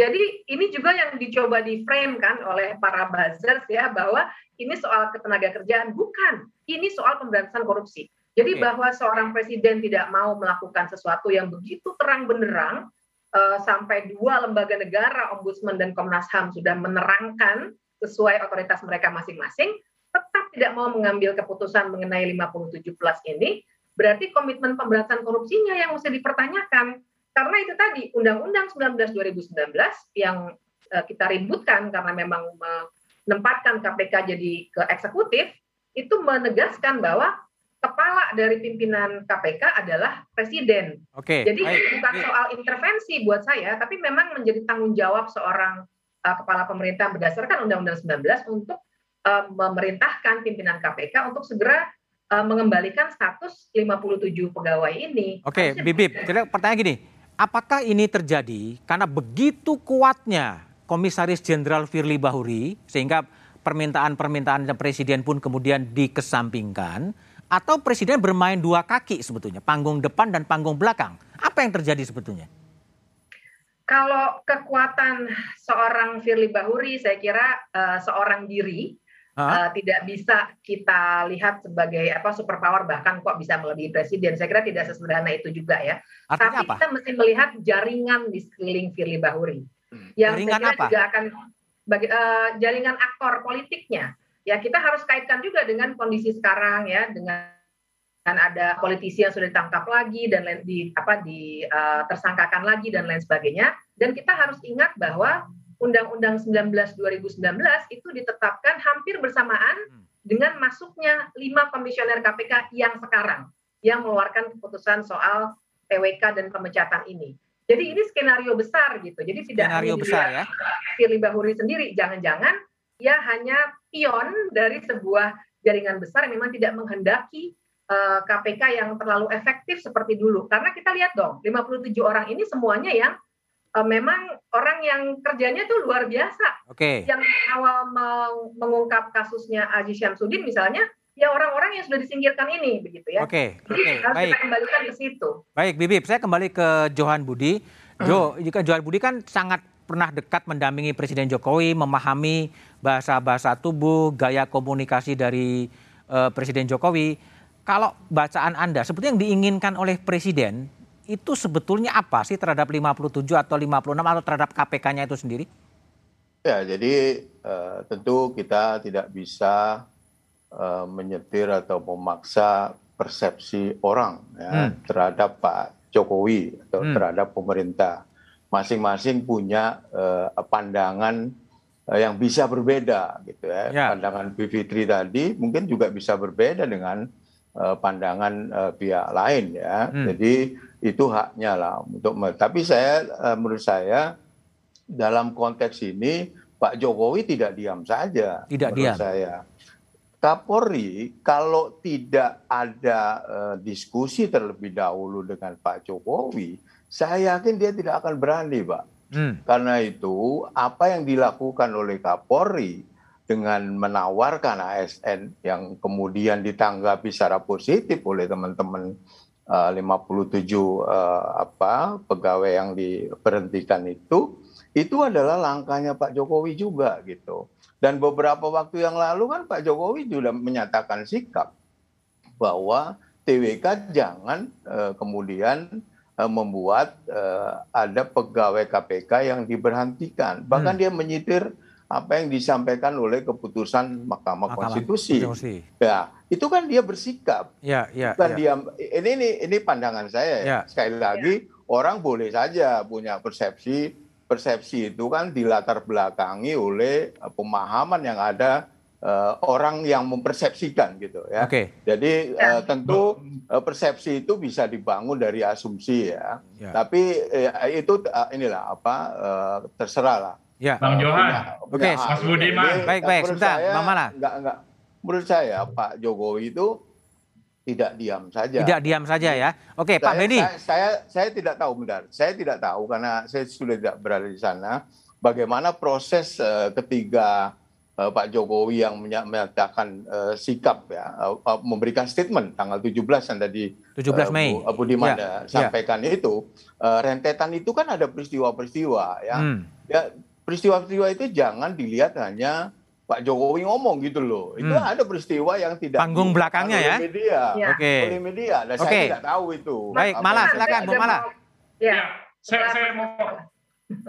Jadi ini juga yang dicoba di frame kan oleh para buzzers ya bahwa ini soal ketenaga kerjaan bukan, ini soal pemberantasan korupsi. Jadi okay. bahwa seorang presiden tidak mau melakukan sesuatu yang begitu terang benderang uh, sampai dua lembaga negara, Ombudsman dan Komnas HAM sudah menerangkan sesuai otoritas mereka masing-masing, tetap tidak mau mengambil keputusan mengenai 57 plus ini, berarti komitmen pemberantasan korupsinya yang mesti dipertanyakan karena itu tadi Undang-Undang 19 2019 yang uh, kita ributkan karena memang menempatkan KPK jadi ke eksekutif itu menegaskan bahwa kepala dari pimpinan KPK adalah presiden. Oke. Jadi baik. bukan soal intervensi buat saya, tapi memang menjadi tanggung jawab seorang uh, kepala pemerintah berdasarkan Undang-Undang 19 untuk uh, memerintahkan pimpinan KPK untuk segera uh, mengembalikan status 57 pegawai ini. Oke, Bibip, kira pertanyaan gini, Apakah ini terjadi karena begitu kuatnya Komisaris Jenderal Firly Bahuri sehingga permintaan-permintaan presiden pun kemudian dikesampingkan atau presiden bermain dua kaki sebetulnya, panggung depan dan panggung belakang. Apa yang terjadi sebetulnya? Kalau kekuatan seorang Firly Bahuri saya kira uh, seorang diri Uh, tidak bisa kita lihat sebagai apa superpower bahkan kok bisa melebihi presiden. Saya kira tidak sesederhana itu juga ya. Artinya Tapi apa? kita mesti melihat jaringan di sekeliling Firly Bahuri. Hmm. Yang jaringan saya kira apa? juga akan bagi, uh, jaringan aktor politiknya. Ya kita harus kaitkan juga dengan kondisi sekarang ya dengan dan ada politisi yang sudah ditangkap lagi dan di apa di uh, tersangkakan lagi dan lain sebagainya dan kita harus ingat bahwa Undang-Undang 19 2019 itu ditetapkan hampir bersamaan hmm. dengan masuknya lima komisioner KPK yang sekarang yang mengeluarkan keputusan soal TWK dan pemecatan ini. Jadi ini skenario besar gitu. Jadi tidak skenario besar ya. Firly Bahuri sendiri, jangan-jangan ya hanya pion dari sebuah jaringan besar yang memang tidak menghendaki uh, eh, KPK yang terlalu efektif seperti dulu. Karena kita lihat dong, 57 orang ini semuanya yang uh, memang orang yang kerjanya tuh luar biasa. Oke. Okay. Yang awal mengungkap kasusnya Aziz Syamsuddin misalnya, ya orang-orang yang sudah disingkirkan ini begitu ya. Oke. Okay. Jadi okay. harus Baik. kita kembalikan ke situ. Baik, Bibip, saya kembali ke Johan Budi. Jo, hmm. jika Johan Budi kan sangat pernah dekat mendampingi Presiden Jokowi, memahami bahasa-bahasa tubuh, gaya komunikasi dari uh, Presiden Jokowi. kalau bacaan Anda, sebetulnya yang diinginkan oleh Presiden itu sebetulnya apa sih terhadap 57 atau 56 atau terhadap KPK-nya itu sendiri? Ya, jadi uh, tentu kita tidak bisa uh, menyetir atau memaksa persepsi orang ya, hmm. terhadap Pak Jokowi atau hmm. terhadap pemerintah. Masing-masing punya uh, pandangan uh, yang bisa berbeda, gitu ya. ya. Pandangan Bivitri tadi mungkin juga bisa berbeda dengan uh, pandangan uh, pihak lain ya. Hmm. Jadi itu haknya lah untuk. Tapi saya uh, menurut saya dalam konteks ini Pak Jokowi tidak diam saja. Tidak diam. Saya. Kapolri kalau tidak ada uh, diskusi terlebih dahulu dengan Pak Jokowi, saya yakin dia tidak akan berani, Pak. Hmm. Karena itu apa yang dilakukan oleh Kapolri dengan menawarkan ASN yang kemudian ditanggapi secara positif oleh teman-teman 57 uh, apa pegawai yang diberhentikan itu itu adalah langkahnya Pak Jokowi juga gitu. Dan beberapa waktu yang lalu kan Pak Jokowi sudah menyatakan sikap bahwa TWK jangan uh, kemudian membuat ada pegawai KPK yang diberhentikan. Bahkan hmm. dia menyitir apa yang disampaikan oleh keputusan Mahkamah, Mahkamah Konstitusi. Konstitusi. Ya, itu kan dia bersikap. Ya, ya, Bukan ya. dia ini ini ini pandangan saya ya. ya. Sekali lagi ya. orang boleh saja punya persepsi persepsi itu kan dilatar belakangi oleh eh, pemahaman yang ada uh, orang yang mempersepsikan gitu ya. Okay. Jadi uh, tentu uh, persepsi itu bisa dibangun dari asumsi ya. ya. Tapi uh, itu uh, inilah apa uh, terserah lah. Ya. Bang Johan. Oke, okay. Mas Budiman. Baik, baik. Sebentar, Bang Mala. Enggak, enggak. Menurut saya Pak Jokowi itu tidak diam saja. Tidak diam saja ya. Oke, saya, Pak Beni. Saya, saya saya tidak tahu benar. Saya tidak tahu karena saya sudah tidak berada di sana bagaimana proses uh, ketiga uh, Pak Jokowi yang menyatakan uh, sikap ya uh, uh, memberikan statement tanggal 17 yang tadi 17 Mei uh, Bu Diman ya, sampaikan ya. itu uh, rentetan itu kan ada peristiwa-peristiwa ya. Hmm. Ya peristiwa-peristiwa itu jangan dilihat hanya Pak Jokowi ngomong gitu loh. Itu hmm. ada peristiwa yang tidak panggung belakangnya ya. Media, ya. Oke. Okay. Oleh media. Dan okay. saya tidak tahu itu. Baik, Malah silakan Bu Malah. Ya, ya saya, saya mau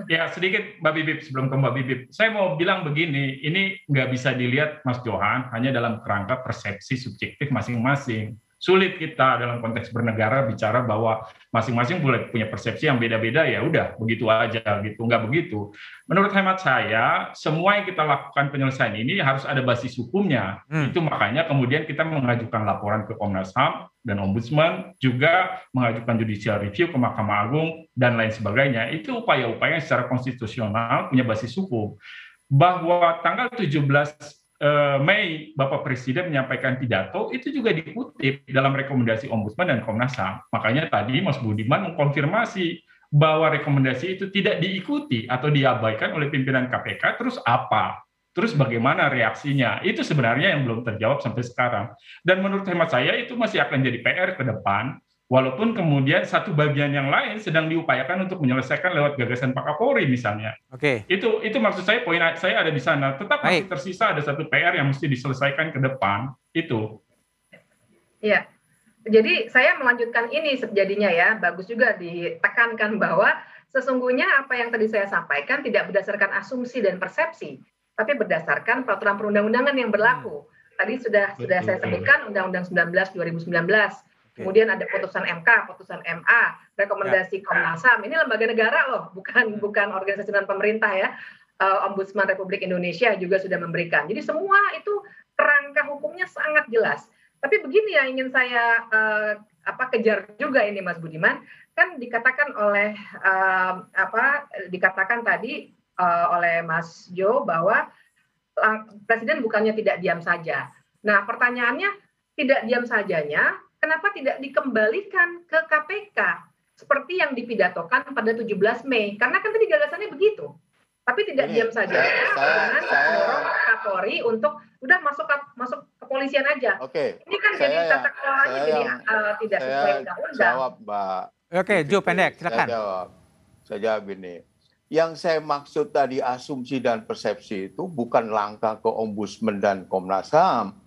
ya sedikit Mbak Bibip sebelum ke Mbak Bibip. Saya mau bilang begini, ini nggak bisa dilihat Mas Johan hanya dalam kerangka persepsi subjektif masing-masing sulit kita dalam konteks bernegara bicara bahwa masing-masing boleh punya persepsi yang beda-beda ya udah begitu aja gitu. Nggak begitu. Menurut hemat saya semua yang kita lakukan penyelesaian ini harus ada basis hukumnya. Hmm. itu makanya kemudian kita mengajukan laporan ke Komnas HAM dan Ombudsman juga mengajukan judicial review ke Mahkamah Agung dan lain sebagainya. Itu upaya-upaya secara konstitusional punya basis hukum. Bahwa tanggal 17 Eh, Mei Bapak Presiden menyampaikan pidato itu juga dikutip dalam rekomendasi Ombudsman dan Komnas HAM. Makanya tadi Mas Budiman mengkonfirmasi bahwa rekomendasi itu tidak diikuti atau diabaikan oleh pimpinan KPK. Terus apa? Terus bagaimana reaksinya? Itu sebenarnya yang belum terjawab sampai sekarang. Dan menurut hemat saya itu masih akan jadi PR ke depan Walaupun kemudian satu bagian yang lain sedang diupayakan untuk menyelesaikan lewat gagasan Pak Kapolri misalnya. Oke. Okay. Itu itu maksud saya poin saya ada di sana. Tetap masih tersisa ada satu PR yang mesti diselesaikan ke depan. Itu. Iya. Jadi saya melanjutkan ini sejadinya ya. Bagus juga ditekankan bahwa sesungguhnya apa yang tadi saya sampaikan tidak berdasarkan asumsi dan persepsi, tapi berdasarkan peraturan perundang-undangan yang berlaku. Tadi sudah Betul. sudah saya sebutkan Undang-Undang 19 2019 Kemudian ada putusan MK, putusan MA, rekomendasi ya. Komnas HAM. Ini lembaga negara loh, bukan bukan organisasi non pemerintah ya. Uh, Ombudsman Republik Indonesia juga sudah memberikan. Jadi semua itu kerangka hukumnya sangat jelas. Tapi begini yang ingin saya uh, apa kejar juga ini Mas Budiman, kan dikatakan oleh uh, apa dikatakan tadi uh, oleh Mas Jo bahwa presiden bukannya tidak diam saja. Nah, pertanyaannya tidak diam sajanya kenapa tidak dikembalikan ke KPK seperti yang dipidatokan pada 17 Mei? Karena kan tadi gagasannya begitu. Tapi tidak Ini, diam saja saya, dengan mendorong Kapolri untuk udah masuk masuk kepolisian aja. Oke. Ini kan saya, jadi tata kelolanya jadi uh, tidak sesuai undang-undang. Jawab, Mbak. Oke, Jo pendek, silakan. Saya jawab. Saya jawab ini. Yang saya maksud tadi asumsi dan persepsi itu bukan langkah ke Ombudsman dan Komnas HAM,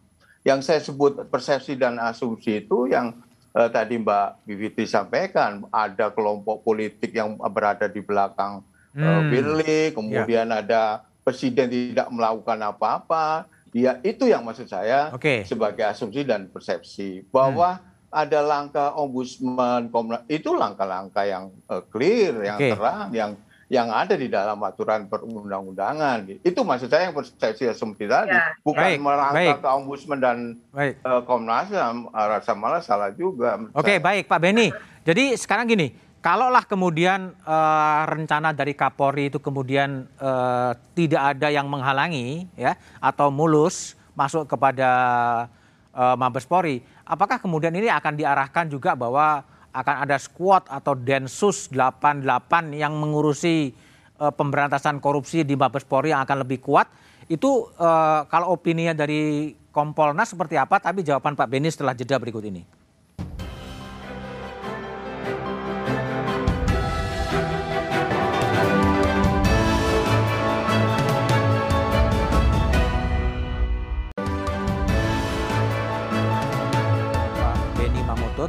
yang saya sebut persepsi dan asumsi itu yang eh, tadi Mbak Bivitri sampaikan ada kelompok politik yang berada di belakang eh, hmm. Firly, kemudian ya. ada presiden tidak melakukan apa-apa. Ya itu yang maksud saya okay. sebagai asumsi dan persepsi bahwa hmm ada langkah ombudsman Komnas itu langkah-langkah yang uh, clear, yang okay. terang, yang yang ada di dalam aturan perundang-undangan. Itu maksud saya yang persepsi asumsi tadi, ya. bukan baik, merangkak ke ombudsman dan uh, Komnas HAM, rasa malah salah juga. Oke, okay, baik Pak Beni. Jadi sekarang gini, kalaulah kemudian uh, rencana dari Kapolri itu kemudian uh, tidak ada yang menghalangi ya atau mulus masuk kepada uh, Mabes Polri, apakah kemudian ini akan diarahkan juga bahwa akan ada squad atau Densus 88 yang mengurusi uh, pemberantasan korupsi di Mabes Polri yang akan lebih kuat? Itu uh, kalau opininya dari Kompolnas seperti apa? Tapi jawaban Pak Beni setelah jeda berikut ini.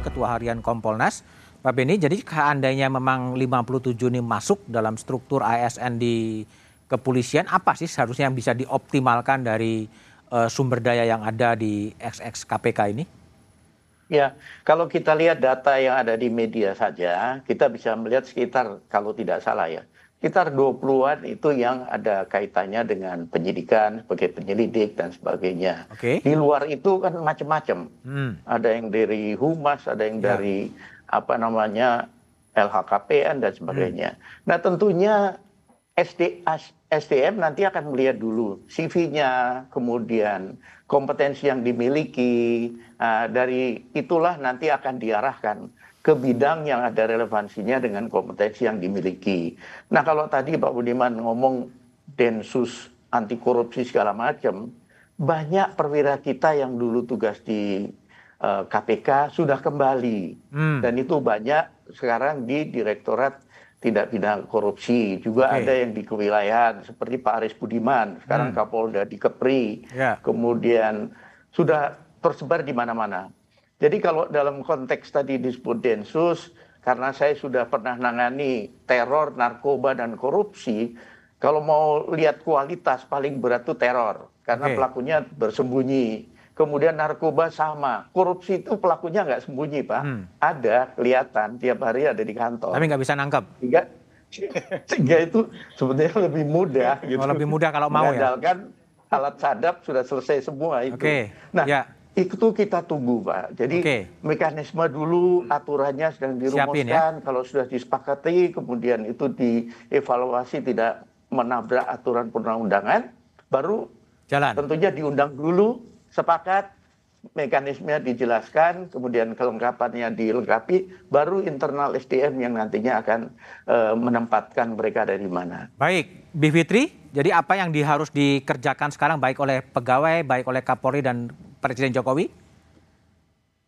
Ketua Harian Kompolnas. Pak Beni, jadi seandainya memang 57 ini masuk dalam struktur ASN di kepolisian, apa sih seharusnya yang bisa dioptimalkan dari uh, sumber daya yang ada di XX KPK ini? Ya, kalau kita lihat data yang ada di media saja, kita bisa melihat sekitar kalau tidak salah ya, sekitar 20-an itu yang ada kaitannya dengan penyidikan sebagai penyelidik dan sebagainya. Okay. Di luar itu kan macam-macam. Hmm. Ada yang dari humas, ada yang ya. dari apa namanya LHKPN dan sebagainya. Hmm. Nah tentunya SD, SDM nanti akan melihat dulu CV-nya, kemudian kompetensi yang dimiliki. Nah, dari itulah nanti akan diarahkan ke bidang yang ada relevansinya dengan kompetensi yang dimiliki. Nah kalau tadi Pak Budiman ngomong densus anti korupsi segala macam, banyak perwira kita yang dulu tugas di uh, eh, KPK sudah kembali hmm. dan itu banyak sekarang di Direktorat Tindak Pidana Korupsi juga okay. ada yang di kewilayahan seperti Pak Aris Budiman sekarang hmm. Kapolda di Kepri, yeah. kemudian sudah tersebar di mana-mana. Jadi kalau dalam konteks tadi disebut densus, karena saya sudah pernah nangani teror, narkoba, dan korupsi, kalau mau lihat kualitas paling berat itu teror. Karena okay. pelakunya bersembunyi. Kemudian narkoba sama. Korupsi itu pelakunya nggak sembunyi, Pak. Hmm. Ada, kelihatan. Tiap hari ada di kantor. Tapi nggak bisa nangkap? Sehingga, sehingga itu sebenarnya lebih mudah. Gitu. Oh, lebih mudah kalau mau ya? alat sadap sudah selesai semua itu. Okay. Nah, ya itu kita tunggu Pak. Jadi okay. mekanisme dulu aturannya sedang dirumuskan. Ya? Kalau sudah disepakati, kemudian itu dievaluasi tidak menabrak aturan perundang-undangan, baru jalan. Tentunya diundang dulu, sepakat, mekanismenya dijelaskan, kemudian kelengkapannya dilengkapi, baru internal SDM yang nantinya akan e, menempatkan mereka dari mana. Baik, Bivitri, jadi apa yang di, harus dikerjakan sekarang baik oleh pegawai, baik oleh Kapolri dan Presiden Jokowi?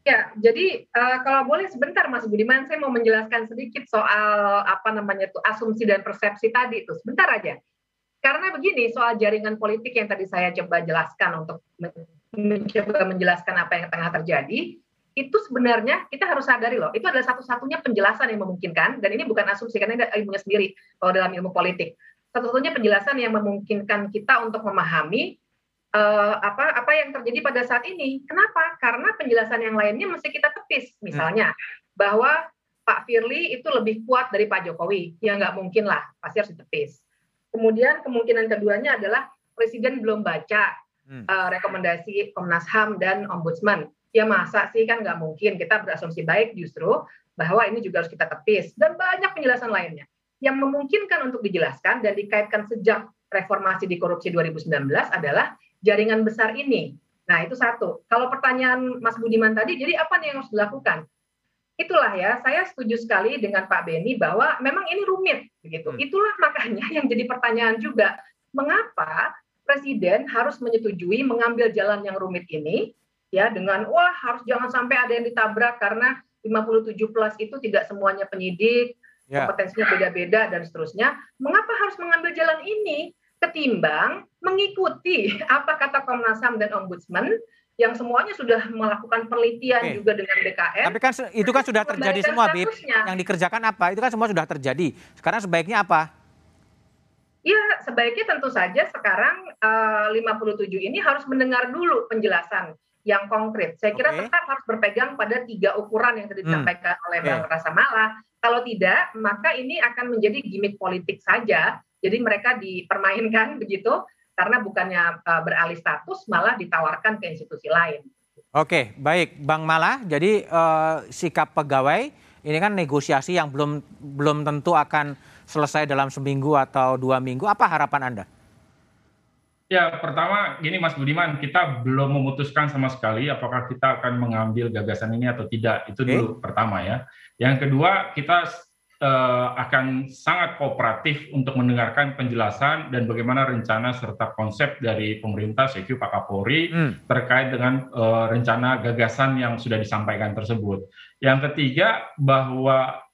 Ya, jadi uh, kalau boleh sebentar Mas Budiman, saya mau menjelaskan sedikit soal apa namanya itu asumsi dan persepsi tadi itu. Sebentar aja. Karena begini, soal jaringan politik yang tadi saya coba jelaskan untuk mencoba menjelaskan apa yang tengah terjadi, itu sebenarnya kita harus sadari loh, itu adalah satu-satunya penjelasan yang memungkinkan, dan ini bukan asumsi, karena ini ilmunya sendiri kalau dalam ilmu politik. Satu-satunya penjelasan yang memungkinkan kita untuk memahami uh, apa apa yang terjadi pada saat ini. Kenapa? Karena penjelasan yang lainnya mesti kita tepis. Misalnya hmm. bahwa Pak Firly itu lebih kuat dari Pak Jokowi. Ya nggak mungkin lah, pasti harus ditepis. Kemudian kemungkinan keduanya adalah Presiden belum baca hmm. uh, rekomendasi Komnas HAM dan Ombudsman. Ya masa sih kan nggak mungkin kita berasumsi baik justru bahwa ini juga harus kita tepis dan banyak penjelasan lainnya yang memungkinkan untuk dijelaskan dan dikaitkan sejak reformasi di korupsi 2019 adalah jaringan besar ini. Nah, itu satu. Kalau pertanyaan Mas Budiman tadi, jadi apa nih yang harus dilakukan? Itulah ya, saya setuju sekali dengan Pak Beni bahwa memang ini rumit begitu. Hmm. Itulah makanya yang jadi pertanyaan juga, mengapa presiden harus menyetujui mengambil jalan yang rumit ini ya dengan wah harus jangan sampai ada yang ditabrak karena 57 plus itu tidak semuanya penyidik, yeah. kompetensinya beda-beda dan seterusnya. Mengapa harus mengambil jalan ini? ketimbang mengikuti apa kata Komnas HAM dan Ombudsman yang semuanya sudah melakukan penelitian okay. juga dengan BKN. Tapi kan itu kan sudah terjadi semua, Bib. Yang dikerjakan apa? Itu kan semua sudah terjadi. Sekarang sebaiknya apa? Ya, sebaiknya tentu saja sekarang eh, uh, 57 ini harus mendengar dulu penjelasan yang konkret. Saya kira okay. tetap harus berpegang pada tiga ukuran yang tadi hmm. disampaikan hmm. oleh Bang okay. Rasa Mala. Kalau tidak, maka ini akan menjadi gimmick politik saja. Jadi mereka dipermainkan begitu karena bukannya uh, beralih status malah ditawarkan ke institusi lain. Oke, baik, Bang Mala. Jadi uh, sikap pegawai ini kan negosiasi yang belum belum tentu akan selesai dalam seminggu atau dua minggu. Apa harapan Anda? Ya, pertama gini Mas Budiman, kita belum memutuskan sama sekali apakah kita akan mengambil gagasan ini atau tidak. Itu dulu pertama ya. Yang kedua, kita uh, akan sangat kooperatif untuk mendengarkan penjelasan dan bagaimana rencana serta konsep dari pemerintah CQ Pak Kapolri hmm. terkait dengan uh, rencana gagasan yang sudah disampaikan tersebut. Yang ketiga bahwa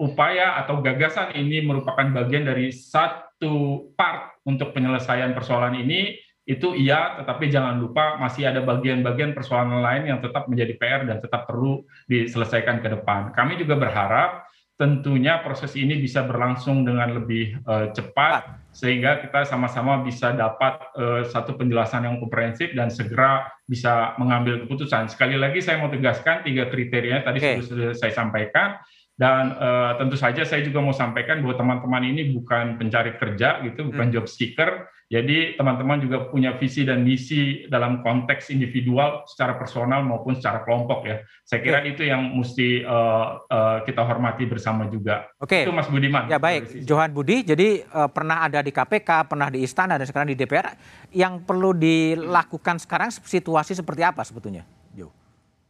upaya atau gagasan ini merupakan bagian dari satu part untuk penyelesaian persoalan ini itu iya, tetapi jangan lupa masih ada bagian-bagian persoalan lain yang tetap menjadi PR dan tetap perlu diselesaikan ke depan. Kami juga berharap tentunya proses ini bisa berlangsung dengan lebih uh, cepat sehingga kita sama-sama bisa dapat uh, satu penjelasan yang komprehensif dan segera bisa mengambil keputusan. Sekali lagi saya mau tegaskan tiga kriteria tadi okay. sudah saya sampaikan dan uh, tentu saja saya juga mau sampaikan bahwa teman-teman ini bukan pencari kerja gitu, bukan hmm. job seeker. Jadi teman-teman juga punya visi dan misi dalam konteks individual secara personal maupun secara kelompok ya. Saya kira okay. itu yang mesti uh, uh, kita hormati bersama juga. Oke. Okay. Itu Mas Budiman. Ya baik, Johan Budi. Jadi uh, pernah ada di KPK, pernah di Istana dan sekarang di DPR. Yang perlu dilakukan sekarang situasi seperti apa sebetulnya?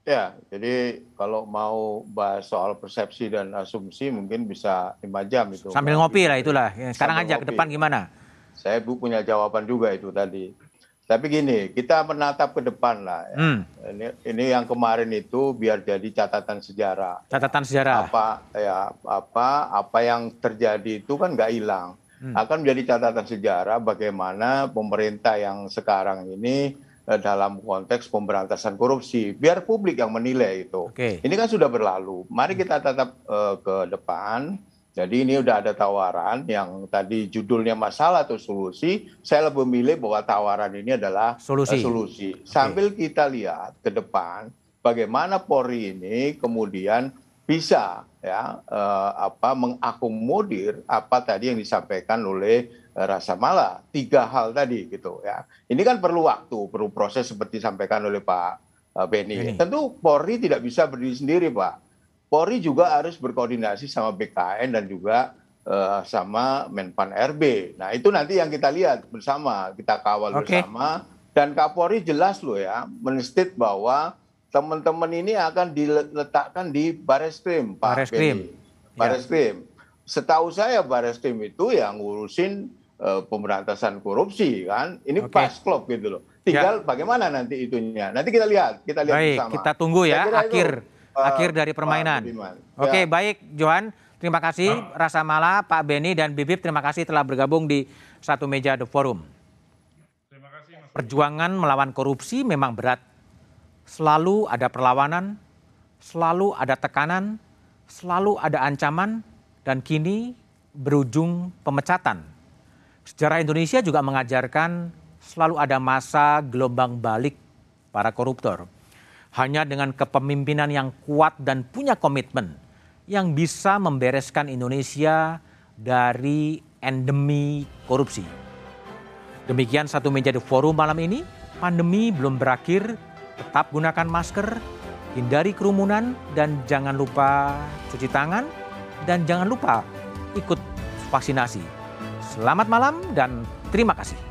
Ya, jadi kalau mau bahas soal persepsi dan asumsi mungkin bisa lima jam itu. Sambil ngopi lah itulah. Sekarang aja ke depan gimana? Saya bu punya jawaban juga itu tadi. Tapi gini, kita menatap ke depan lah. Ya. Hmm. Ini, ini yang kemarin itu biar jadi catatan sejarah. Catatan sejarah. Apa ya apa apa yang terjadi itu kan nggak hilang. Hmm. Akan menjadi catatan sejarah bagaimana pemerintah yang sekarang ini dalam konteks pemberantasan korupsi. Biar publik yang menilai itu. Okay. Ini kan sudah berlalu. Mari kita tetap uh, ke depan jadi ini udah ada tawaran yang tadi judulnya masalah atau solusi. Saya lebih memilih bahwa tawaran ini adalah solusi. Uh, solusi. Sambil kita lihat ke depan bagaimana Polri ini kemudian bisa ya uh, apa mengakomodir apa tadi yang disampaikan oleh Rasa Mala tiga hal tadi gitu ya. Ini kan perlu waktu, perlu proses seperti disampaikan oleh Pak uh, Beni. Tentu Polri tidak bisa berdiri sendiri, Pak Polri juga harus berkoordinasi sama BKN dan juga uh, sama Menpan RB. Nah itu nanti yang kita lihat bersama, kita kawal okay. bersama. Dan Kapolri jelas loh ya, menestit bahwa teman-teman ini akan diletakkan di Bareskrim, Pak Bareskrim. Bareskrim. Ya. Setahu saya Bareskrim itu yang ngurusin uh, pemberantasan korupsi kan. Ini okay. pas klop gitu loh. Tinggal ya. bagaimana nanti itunya. Nanti kita lihat, kita lihat Baik, bersama. kita tunggu ya akhir. Itu akhir dari permainan. Oke, ya. baik Johan. Terima kasih Rasa Mala, Pak Beni dan Bibip terima kasih telah bergabung di satu meja The Forum. Terima kasih, Mas. Perjuangan melawan korupsi memang berat. Selalu ada perlawanan, selalu ada tekanan, selalu ada ancaman dan kini berujung pemecatan. Sejarah Indonesia juga mengajarkan selalu ada masa gelombang balik para koruptor. Hanya dengan kepemimpinan yang kuat dan punya komitmen yang bisa membereskan Indonesia dari endemi korupsi. Demikian satu meja di forum malam ini. Pandemi belum berakhir, tetap gunakan masker, hindari kerumunan, dan jangan lupa cuci tangan, dan jangan lupa ikut vaksinasi. Selamat malam dan terima kasih.